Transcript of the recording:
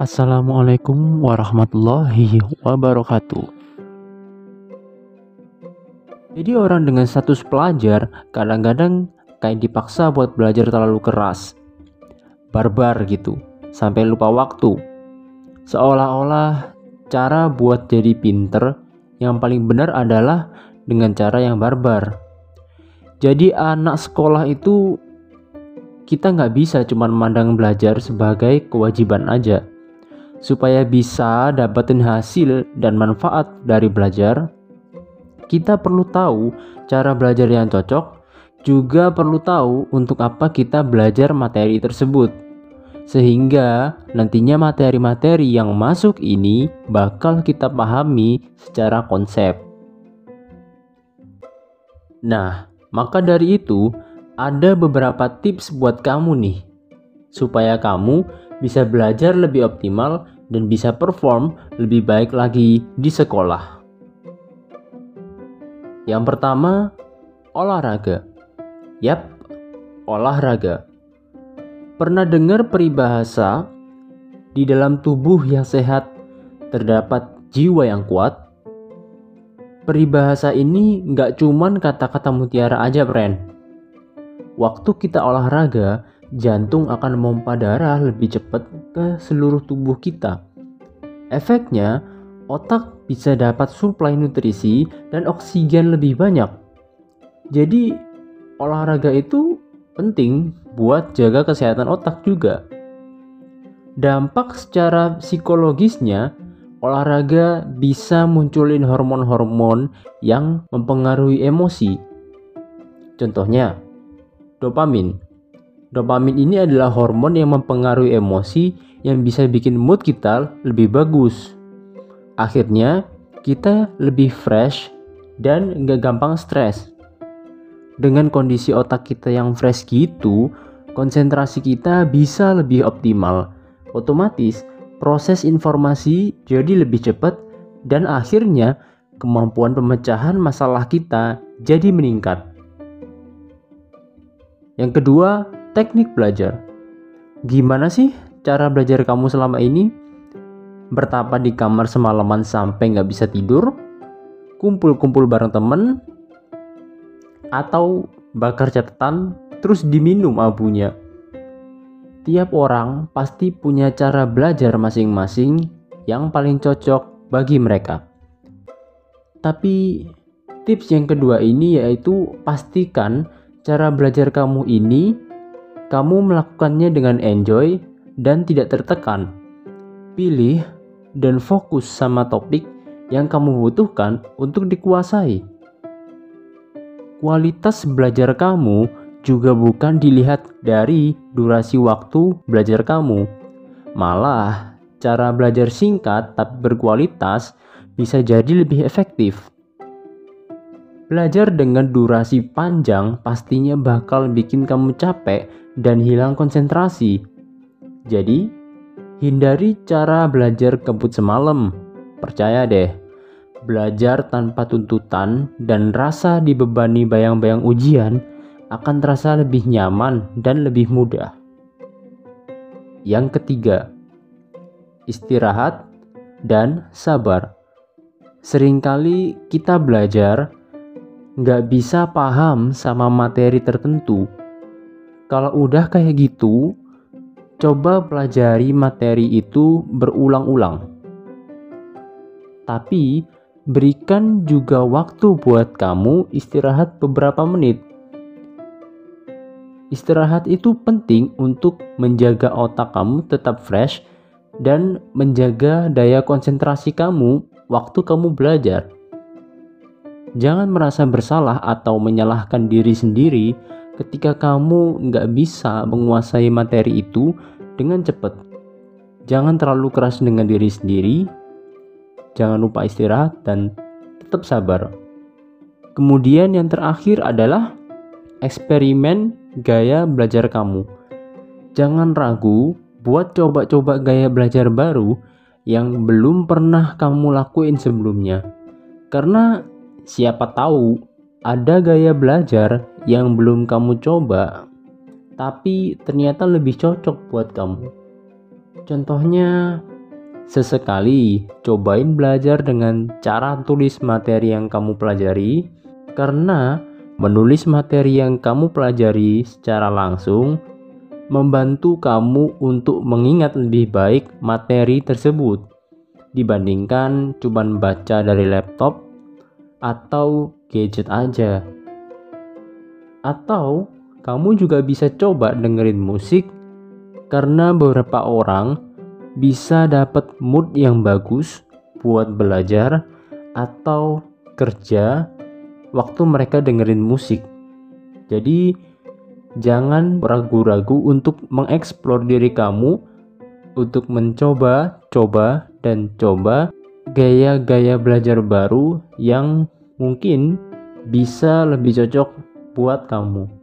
Assalamualaikum warahmatullahi wabarakatuh. Jadi orang dengan status pelajar kadang-kadang kayak dipaksa buat belajar terlalu keras. Barbar gitu, sampai lupa waktu. Seolah-olah cara buat jadi pinter yang paling benar adalah dengan cara yang barbar. Jadi anak sekolah itu kita nggak bisa cuma memandang belajar sebagai kewajiban aja supaya bisa dapetin hasil dan manfaat dari belajar, kita perlu tahu cara belajar yang cocok, juga perlu tahu untuk apa kita belajar materi tersebut. Sehingga nantinya materi-materi yang masuk ini bakal kita pahami secara konsep. Nah, maka dari itu ada beberapa tips buat kamu nih supaya kamu bisa belajar lebih optimal dan bisa perform lebih baik lagi di sekolah. Yang pertama, olahraga. Yap, olahraga. Pernah dengar peribahasa di dalam tubuh yang sehat terdapat jiwa yang kuat? Peribahasa ini nggak cuman kata-kata mutiara aja, friend. Waktu kita olahraga, jantung akan memompa darah lebih cepat ke seluruh tubuh kita. Efeknya, otak bisa dapat suplai nutrisi dan oksigen lebih banyak. Jadi, olahraga itu penting buat jaga kesehatan otak juga. Dampak secara psikologisnya, olahraga bisa munculin hormon-hormon yang mempengaruhi emosi. Contohnya, dopamin Dopamin ini adalah hormon yang mempengaruhi emosi yang bisa bikin mood kita lebih bagus. Akhirnya, kita lebih fresh dan nggak gampang stres. Dengan kondisi otak kita yang fresh gitu, konsentrasi kita bisa lebih optimal. Otomatis, proses informasi jadi lebih cepat dan akhirnya kemampuan pemecahan masalah kita jadi meningkat. Yang kedua, Teknik belajar. Gimana sih cara belajar kamu selama ini? Bertapa di kamar semalaman sampai nggak bisa tidur? Kumpul-kumpul bareng temen? Atau bakar catatan terus diminum abunya? Tiap orang pasti punya cara belajar masing-masing yang paling cocok bagi mereka. Tapi tips yang kedua ini yaitu pastikan cara belajar kamu ini kamu melakukannya dengan enjoy dan tidak tertekan. Pilih dan fokus sama topik yang kamu butuhkan untuk dikuasai. Kualitas belajar kamu juga bukan dilihat dari durasi waktu belajar kamu. Malah, cara belajar singkat tapi berkualitas bisa jadi lebih efektif. Belajar dengan durasi panjang pastinya bakal bikin kamu capek dan hilang konsentrasi. Jadi, hindari cara belajar kebut semalam. Percaya deh, belajar tanpa tuntutan dan rasa dibebani bayang-bayang ujian akan terasa lebih nyaman dan lebih mudah. Yang ketiga, istirahat dan sabar. Seringkali kita belajar nggak bisa paham sama materi tertentu. Kalau udah kayak gitu, coba pelajari materi itu berulang-ulang. Tapi berikan juga waktu buat kamu istirahat beberapa menit. Istirahat itu penting untuk menjaga otak kamu tetap fresh dan menjaga daya konsentrasi kamu waktu kamu belajar. Jangan merasa bersalah atau menyalahkan diri sendiri ketika kamu nggak bisa menguasai materi itu dengan cepat. Jangan terlalu keras dengan diri sendiri. Jangan lupa istirahat dan tetap sabar. Kemudian yang terakhir adalah eksperimen gaya belajar kamu. Jangan ragu buat coba-coba gaya belajar baru yang belum pernah kamu lakuin sebelumnya. Karena Siapa tahu ada gaya belajar yang belum kamu coba, tapi ternyata lebih cocok buat kamu. Contohnya, sesekali cobain belajar dengan cara tulis materi yang kamu pelajari, karena menulis materi yang kamu pelajari secara langsung membantu kamu untuk mengingat lebih baik materi tersebut dibandingkan cuma baca dari laptop atau gadget aja. Atau kamu juga bisa coba dengerin musik karena beberapa orang bisa dapat mood yang bagus buat belajar atau kerja waktu mereka dengerin musik. Jadi Jangan ragu-ragu untuk mengeksplor diri kamu untuk mencoba, coba, dan coba gaya-gaya belajar baru yang mungkin bisa lebih cocok buat kamu.